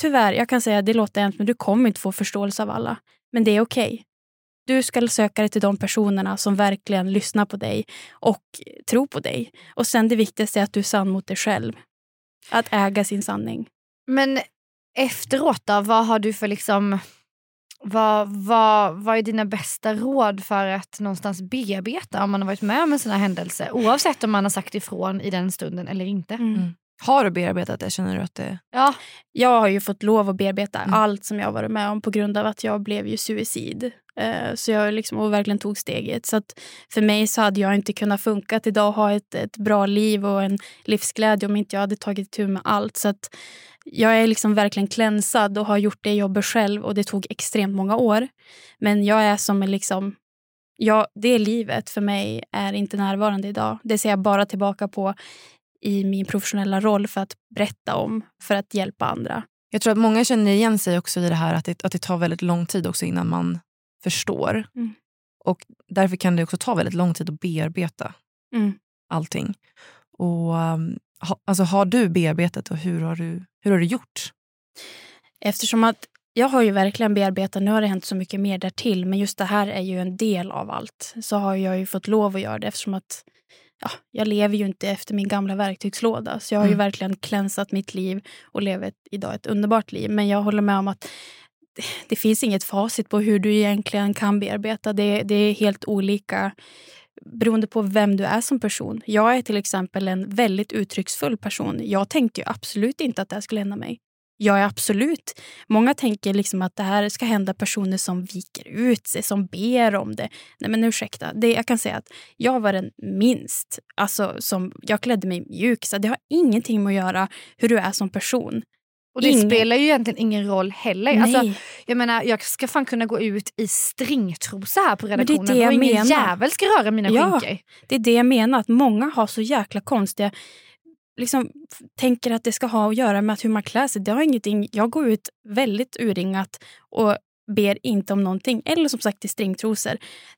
C: tyvärr, jag kan säga det låter hemskt, men du kommer inte få förståelse av alla. Men det är okej. Du ska söka dig till de personerna som verkligen lyssnar på dig och tror på dig. Och sen det viktigaste är att du är sann mot dig själv. Att äga sin sanning.
B: Men efteråt då, vad har du för liksom... Vad, vad, vad är dina bästa råd för att någonstans bearbeta om man har varit med om en sån här händelse? Oavsett om man har sagt ifrån i den stunden eller inte.
C: Mm.
A: Har du bearbetat det? Känner du att det...
B: Ja.
C: Jag har ju fått lov att bearbeta
A: Mm.
C: allt som jag varit med om på grund av att jag blev ju suicid. Eh, Så jag liksom, och verkligen tog steget. Så att för mig så hade jag inte kunnat funka idag och ha ett, ett bra liv och en livsglädje om inte jag hade tagit tur med allt. Så att jag är liksom verkligen klänsad och har gjort det jobbet själv och det tog extremt många år. Men jag är som en liksom Ja, det livet för mig är inte närvarande idag. Det ser jag bara tillbaka på i min professionella roll för att berätta om, för att hjälpa andra.
A: Jag tror att många känner igen sig också i det här att det, att det tar väldigt lång tid också innan man förstår.
C: Mm.
A: Och därför kan det också ta väldigt lång tid att bearbeta
C: Mm.
A: allting. Och, um, ha, alltså, har du bearbetat och hur har du, hur har du gjort?
C: Eftersom att jag har ju verkligen bearbetat, nu har det hänt så mycket mer därtill, men just det här är ju en del av allt. Så har jag ju fått lov att göra det eftersom att ja, jag lever ju inte efter min gamla verktygslåda. Så jag har ju
A: Mm.
C: verkligen klänsat mitt liv och lever ett, idag ett underbart liv. Men jag håller med om att det, det finns inget facit på hur du egentligen kan bearbeta. Det, det är helt olika beroende på vem du är som person. Jag är till exempel en väldigt uttrycksfull person. Jag tänkte ju absolut inte att det här skulle hända mig. Jag är absolut... Många tänker liksom att det här ska hända personer som viker ut sig, som ber om det. Nej men ursäkta, det, jag kan säga att jag var den minst. Alltså, som, jag klädde mig mjuk, så det har ingenting med att göra hur du är som person.
B: Och det
C: Ingen-
B: spelar ju egentligen ingen roll heller.
C: Nej.
B: Alltså, jag menar, jag ska fan kunna gå ut i stringtrosa här på
C: det är det
B: redaktionen och ingen
C: menar.
B: jävel ska röra mina
C: Ja.
B: skinkor.
C: Det är det jag menar, att många har så jäkla konstiga... Liksom, tänker att det ska ha att göra med att hur man klär sig. Det har ingenting, jag går ut väldigt urringat och ber inte om någonting. Eller som sagt i stringtrosor.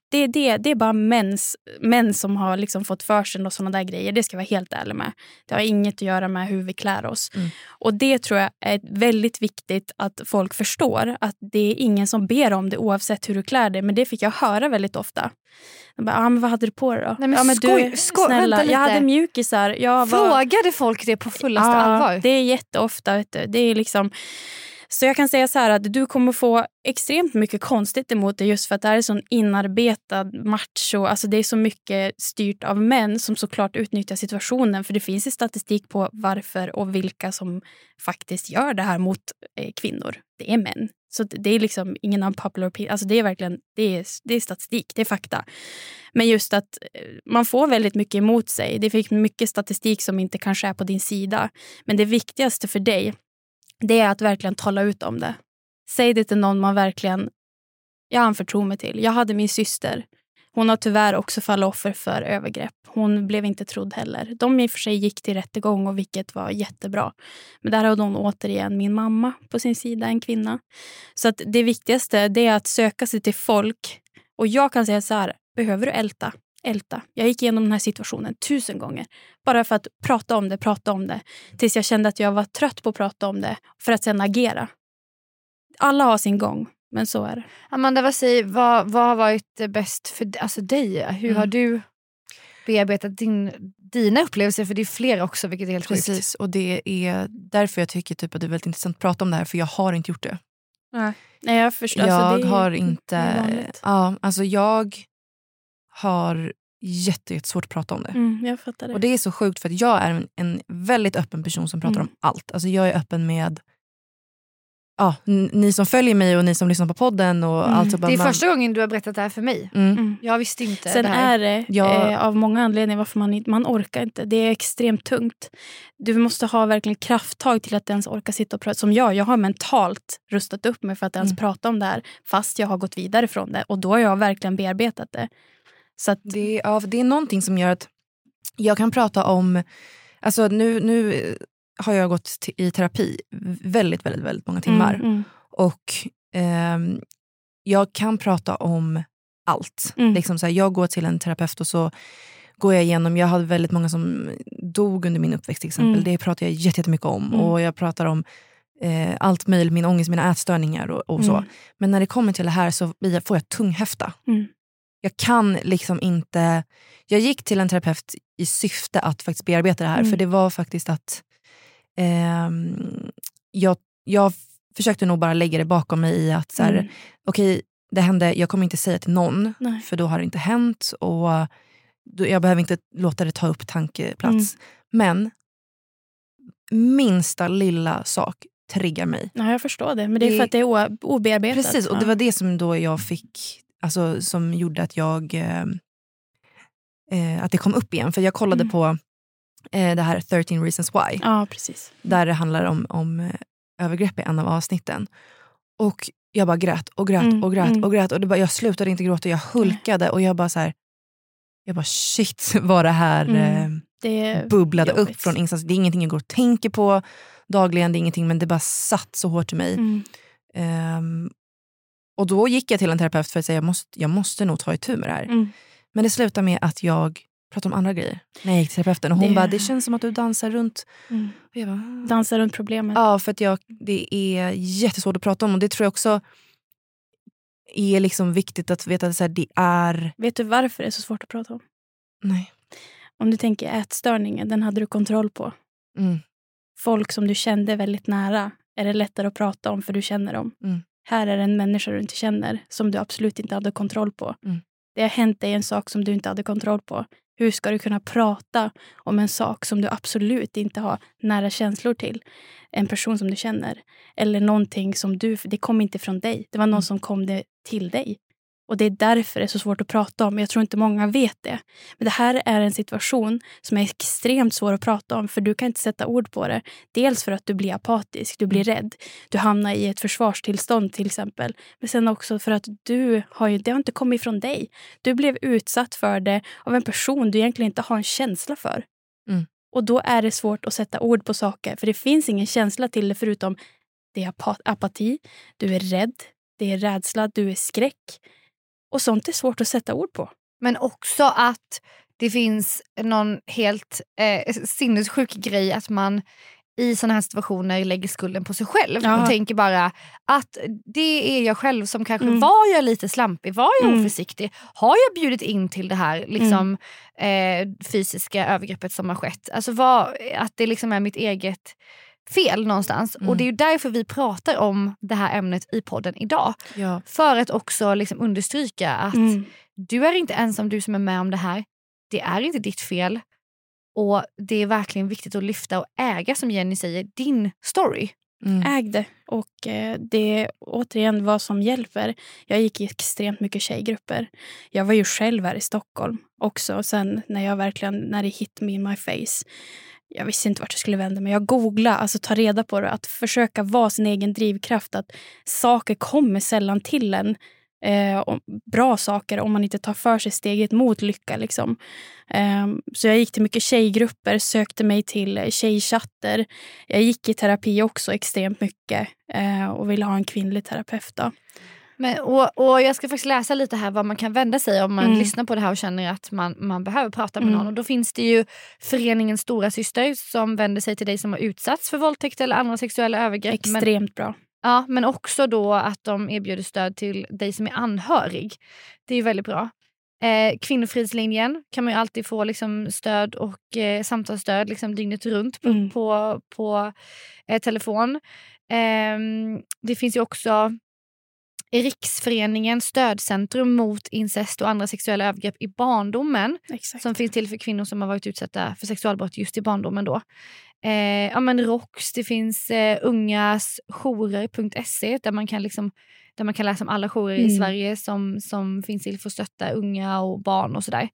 C: Det är, det, det är bara mäns, män som har liksom fått för sig och såna där grejer. Det ska jag vara helt ärlig med. Det har inget att göra med hur vi klär oss.
A: Mm.
C: Och det tror jag är väldigt viktigt att folk förstår. Att det är ingen som ber om det oavsett hur du klär dig. Men det fick jag höra väldigt ofta. De bara, ah, men vad hade du på dig då?
B: Nej, men
C: ja, men
B: skoj-
C: du,
B: skoj-
C: snälla, jag hade mjukisar. Jag var,
B: Frågade folk det på fullaste
C: Ja,
B: allvar?
C: Det är jätteofta. Vet du. Det är liksom... Så jag kan säga så här att du kommer få extremt mycket konstigt emot dig just för att det här är sån inarbetad macho. Alltså det är så mycket styrt av män som såklart utnyttjar situationen. För det finns ju statistik på varför och vilka som faktiskt gör det här mot eh, kvinnor. Det är män. Så det är liksom ingen unpopular opinion. Alltså det är verkligen det är, det är statistik, det är fakta. Men just att eh, man får väldigt mycket emot sig. Det finns mycket statistik som inte kanske är på din sida. Men det viktigaste för dig, det är att verkligen tala ut om det. Säg det till någon man verkligen jag anförtror mig till. Jag hade min syster. Hon har tyvärr också fallit offer för övergrepp. Hon blev inte trodd heller. De i och för sig gick till rättegång, och vilket var jättebra. Men där har hon återigen min mamma på sin sida, en kvinna. Så att det viktigaste det är att söka sig till folk. Och jag kan säga så här, behöver du älta? Älta. Jag gick igenom den här situationen tusen gånger. Bara för att prata om det, prata om det. Tills jag kände att jag var trött på att prata om det. För att sen agera. Alla har sin gång, men så är det.
B: Amanda, vad, säger, vad, vad har varit bäst för alltså dig? Hur
A: Mm.
B: har du bearbetat din, dina upplevelser? För det är flera också, vilket är helt sjukt.
A: Precis, och det är därför jag tycker typ att det är väldigt intressant att prata om det här, för jag har inte gjort det.
C: Nej, jag förstår.
A: jag
C: alltså, det är-
A: har inte... Ja, alltså jag har jätte- jättesvårt att prata om det.
C: Mm, jag fattar det.
A: Och det är så sjukt för att jag är en, en väldigt öppen person som pratar
C: Mm.
A: om allt. Alltså jag är öppen med ja, ni som följer mig och ni som lyssnar på podden. Och
C: Mm.
A: allt så bara
B: Det är
A: man-
B: första gången du har berättat det här för mig.
A: Mm.
C: Mm.
B: Jag visste inte
C: Sen
B: det här.
C: är det
A: Ja.
C: eh, av många anledningar varför man, man orkar inte. Det är extremt tungt. Du måste ha verkligen krafttag till att ens orka sitta och prata. Som jag, jag har mentalt rustat upp mig för att ens
A: Mm.
C: prata om det här. Fast jag har gått vidare från det. Och då har jag verkligen bearbetat det. Så att,
A: Det, ja, det är någonting som gör att jag kan prata om... Alltså nu, nu eh, har jag gått i terapi väldigt, väldigt, väldigt många timmar.
C: Mm, mm.
A: Och ehm, jag kan prata om allt.
C: Mm.
A: Liksom så här, jag går till en terapeut och så går jag igenom, jag hade väldigt många som dog under min uppväxt till exempel.
C: Mm.
A: Det pratar jag jätte- jättemycket om.
C: Mm.
A: Och jag pratar om eh, allt möjligt, min ångest, mina ätstörningar och, och så.
C: Mm.
A: Men när det kommer till det här så får jag tunghäfta.
C: Mm.
A: Jag kan liksom inte... Jag gick till en terapeut i syfte att faktiskt bearbeta det här.
C: Mm.
A: För det var faktiskt att ehm, jag, jag försökte nog bara lägga det bakom mig i att så här,
C: Mm.
A: okej, det hände, jag kommer inte säga till någon,
C: Nej.
A: för då har det inte hänt. Och då, Jag behöver inte låta det ta upp tankeplats.
C: Mm.
A: Men minsta lilla sak triggar mig.
C: Ja, jag förstår det. Men det är för att det är obearbetat.
A: Precis, och det var det som då jag fick, alltså, som gjorde att jag eh, eh, att det kom upp igen. För jag kollade
C: Mm.
A: på eh, det här 13 reasons why.
C: Ja, precis.
A: Där det handlar om, om eh, övergrepp i en av avsnitten. Och jag bara grät och grät
C: Mm,
A: och grät
C: mm.
A: och grät. Och det bara, jag slutade inte gråta, jag hulkade och jag bara så här, jag bara shit [laughs] vad det här
C: Mm.
A: eh,
C: Det
A: bubblade upp
C: jobbigt.
A: från ingenstans. Det är ingenting jag går och tänker på dagligen, det är ingenting, men det bara satt så hårt i mig.
C: Mm.
A: Och då gick jag till en terapeut för att säga jag måste, jag måste nog ta itu med det här.
C: Mm.
A: Men det slutade med att jag pratade om andra grejer när jag gick till terapeuten. Och hon
C: Det-
A: bara, det känns som att du dansar runt.
C: Mm.
A: Bara,
C: Dansa runt problemet.
A: Ja, för att jag, det är jättesvårt att prata om och det tror jag också är liksom viktigt att veta att det är...
C: Vet du varför det är så svårt att prata om?
A: Nej.
C: Om du tänker ätstörningen, den hade du kontroll på.
A: Mm.
C: Folk som du kände väldigt nära är det lättare att prata om för du känner dem.
A: Mm.
C: Här är en människa du inte känner som du absolut inte hade kontroll på.
A: Mm.
C: Det har hänt dig en sak som du inte hade kontroll på. Hur ska du kunna prata om en sak som du absolut inte har nära känslor till? En person som du känner. Eller någonting som du... Det kom inte från dig. Det var någon som kom det till dig. Och Det är därför det är så svårt att prata om. Jag tror inte många vet det. Men det här är en situation som är extremt svår att prata om för du kan inte sätta ord på det. Dels för att du blir apatisk, du blir rädd. Du hamnar i ett försvarstillstånd till exempel. Men sen också för att du har ju, det har inte kommit från dig. Du blev utsatt för det av en person du egentligen inte har en känsla för.
A: Mm.
C: Och då är det svårt att sätta ord på saker för det finns ingen känsla till det förutom det är apa- apati, du är rädd, det är rädsla, du är skräck. Och sånt är svårt att sätta ord på.
B: Men också att det finns någon helt eh, sinnessjuk grej att man i såna här situationer lägger skulden på sig själv
C: Ja.
B: och tänker bara att det är jag själv som kanske
C: Mm.
B: var jag lite slampig, var jag
C: Mm.
B: oförsiktig, har jag bjudit in till det här liksom, eh, fysiska övergreppet som har skett. Alltså vad, att det liksom är mitt eget fel någonstans.
A: Mm.
B: Och det är ju därför vi pratar om det här ämnet i podden idag.
A: Ja.
B: För att också liksom understryka att
C: Mm.
B: du är inte ensam du som är med om det här. Det är inte ditt fel. Och det är verkligen viktigt att lyfta och äga, som Jenny säger, din story.
A: Mm.
C: Äg det. Och eh, det är återigen vad som hjälper. Jag gick i extremt mycket tjejgrupper. Jag var ju själv här i Stockholm också. Sen när jag verkligen, när det hit me in my face. Jag visste inte vart jag skulle vända mig. Jag googlade, alltså ta reda på det. Att försöka vara sin egen drivkraft. Att saker kommer sällan till en. Eh, och bra saker om man inte tar för sig steget mot lycka. Liksom. Eh, så jag gick till mycket tjejgrupper, sökte mig till tjejchatter. Jag gick i terapi också extremt mycket eh, och ville ha en kvinnlig terapeut. Då.
B: Men, och, och Jag ska faktiskt läsa lite här var man kan vända sig om man
C: Mm.
B: lyssnar på det här och känner att man, man behöver prata med
C: Mm.
B: någon. Och Då finns det ju föreningen Stora Syster som vänder sig till dig som har utsatts för våldtäkt eller andra sexuella övergrepp. Men,
C: Extremt bra.
B: ja, men också då att de erbjuder stöd till dig som är anhörig. Det är ju väldigt bra. Eh, Kvinnofridslinjen kan man ju alltid få liksom, stöd och eh, samtalsstöd liksom, dygnet runt på,
C: Mm.
B: på, på eh, telefon. Ehm, det finns ju också Riksföreningen Stödcentrum mot incest och andra sexuella övergrepp i barndomen
C: Exakt.
B: som finns till för kvinnor som har varit utsatta för sexualbrott just i barndomen. Då. Eh, ja, men ROX, det finns eh, ungasjourer.se där man kan liksom där man kan läsa om alla jourer i
C: Mm.
B: Sverige som, som finns till för att stötta unga och barn och sådär.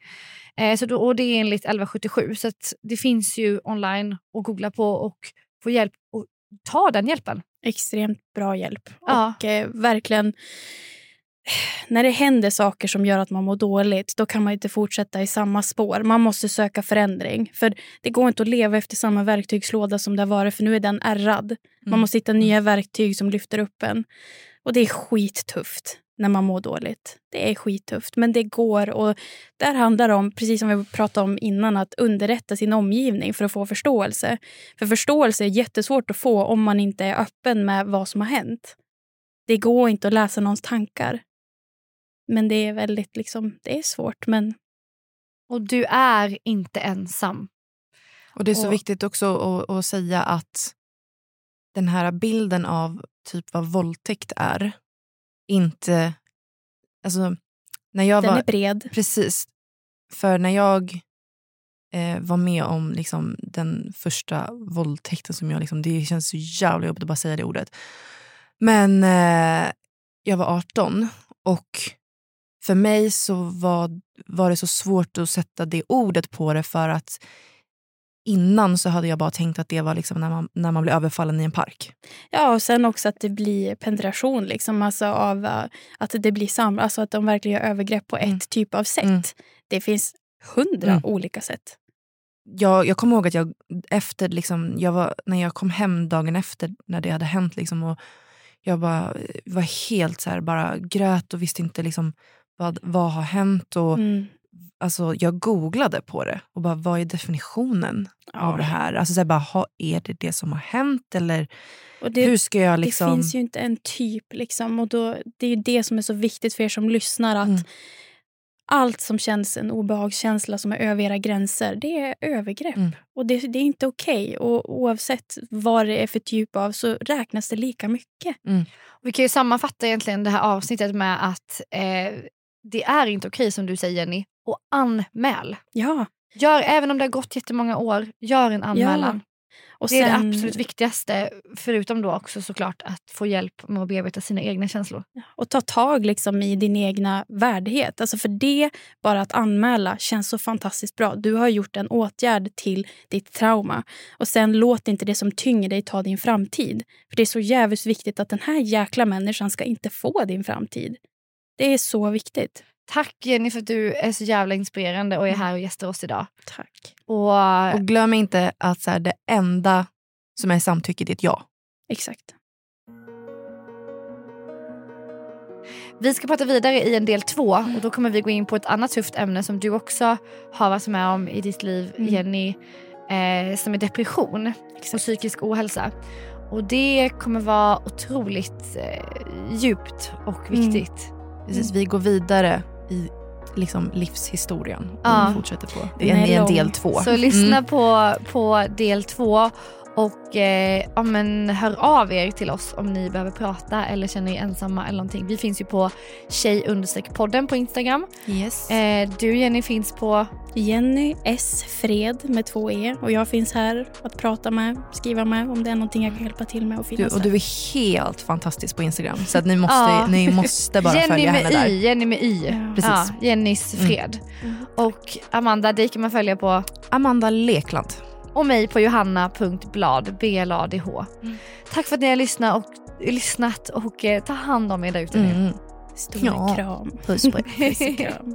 B: Eh, så då, och det är enligt 1177 så det finns ju online att googla på och få hjälp och ta den hjälpen.
C: Extremt bra hjälp.
B: Ja.
C: Och eh, verkligen, när det händer saker som gör att man mår dåligt, då kan man inte fortsätta i samma spår. Man måste söka förändring. För det går inte att leva efter samma verktygslåda som det har varit, för nu är den ärrad. Man
A: Mm.
C: måste hitta nya verktyg som lyfter upp en. Och det är skittufft när man mår dåligt. Det är skittufft, men det går. Och där handlar det om, precis som vi pratade om innan, att underrätta sin omgivning för att få förståelse. För förståelse är jättesvårt att få om man inte är öppen med vad som har hänt. Det går inte att läsa någons tankar. Men det är väldigt liksom, det är svårt. Men
B: Och du är inte ensam.
A: Och det är så
B: Och-
A: viktigt också att, att säga att den här bilden av typ vad våldtäkt är inte... Alltså, när jag
C: den
A: var,
C: är bred.
A: Precis. För när jag eh, var med om liksom, den första våldtäkten som jag... Liksom, det känns så jävla jobbigt att bara säga det ordet. Men eh, jag var 18 och för mig så var, var det så svårt att sätta det ordet på det för att innan så hade jag bara tänkt att det var liksom när, man, när man blir överfallen i en park.
C: Ja, och sen också att det blir penetration, liksom, alltså av uh, att det blir sam alltså att de verkligen gör övergrepp på
A: Mm.
C: ett typ av sätt.
A: Mm.
C: Det finns hundra
A: Mm.
C: olika sätt.
A: Jag, jag kommer ihåg att jag efter, liksom, jag var, när jag kom hem dagen efter när det hade hänt liksom, och jag bara, var helt så här, bara grät och visste inte liksom, vad, vad har hänt. Och,
C: Mm.
A: Alltså, jag googlade på det och bara, vad är definitionen
C: Ja.
A: av det här? Alltså, så här bara, ha, är det det som har hänt? Eller
C: Och det,
A: hur ska jag liksom...
C: det finns ju inte en typ. Liksom, och då, det är ju det som är så viktigt för er som lyssnar. att
A: Mm.
C: Allt som känns en obehagskänsla som är över era gränser, det är övergrepp.
A: Mm.
C: Och det, det är inte okej. Och oavsett vad det är för typ av så räknas det lika mycket.
B: Vi kan ju sammanfatta egentligen det här avsnittet med att eh, det är inte okej som du säger Jenny. Och anmäl.
C: Ja.
B: Gör, även om det har gått jättemånga år, gör en anmälan.
C: Och
B: det är
C: sen-
B: det absolut viktigaste. Förutom då också såklart att få hjälp med att bearbeta sina egna känslor.
C: Och ta tag liksom i din egna värdighet. Alltså för det, bara att anmäla, känns så fantastiskt bra. Du har gjort en åtgärd till ditt trauma. Och sen låt inte det som tynger dig ta din framtid. För Det är så jävligt viktigt att den här jäkla människan ska inte få din framtid. Det är så viktigt.
B: Tack Jenny för att du är så jävla inspirerande och är här och gästar oss idag.
C: Tack.
B: Och,
A: Och glöm inte att så här, det enda som är samtycket är ett ja.
C: Exakt.
B: Vi ska prata vidare i en del två och då kommer vi gå in på ett annat tufft ämne som du också har varit med om i ditt liv
C: Mm.
B: Jenny. Eh, som är depression och psykisk ohälsa. Och det kommer vara otroligt eh, djupt och
C: Mm.
A: Precis, vi går vidare i liksom, livshistorien och
B: Ja.
A: fortsätter på. Det är, en
C: lång.
A: del två.
B: Så lyssna
A: Mm.
B: på, på del två och eh, ja, men hör av er till oss om ni behöver prata eller känner er ensamma eller någonting. Vi finns ju på tjej podden på Instagram.
A: Yes.
B: Eh, du Jenny finns på
C: Jenny S. Fred med två E. Och jag finns här att prata med, skriva med om det är någonting jag kan hjälpa till med. Och
A: Du,
C: finnas
A: och
C: där.
A: du är helt fantastisk på Instagram. Så att ni, måste,
B: Ja.
A: ni måste bara
B: Jenny
A: följa
B: med
A: henne där.
B: Y, Jenny med Y.
C: Ja.
A: Precis.
B: Ja, Jennys
A: Mm.
B: fred. Och Amanda, dig kan man följa på
A: Amanda Lekland.
B: Och mig på johanna.blad, B-L-A-D-H.
A: Mm.
B: Tack för att ni har lyssnat och, lyssnat och eh, ta hand om er där ute nu.
A: Mm.
C: Stor
A: Ja.
C: kram.
A: Puss på er. [laughs]
C: Puss och kram.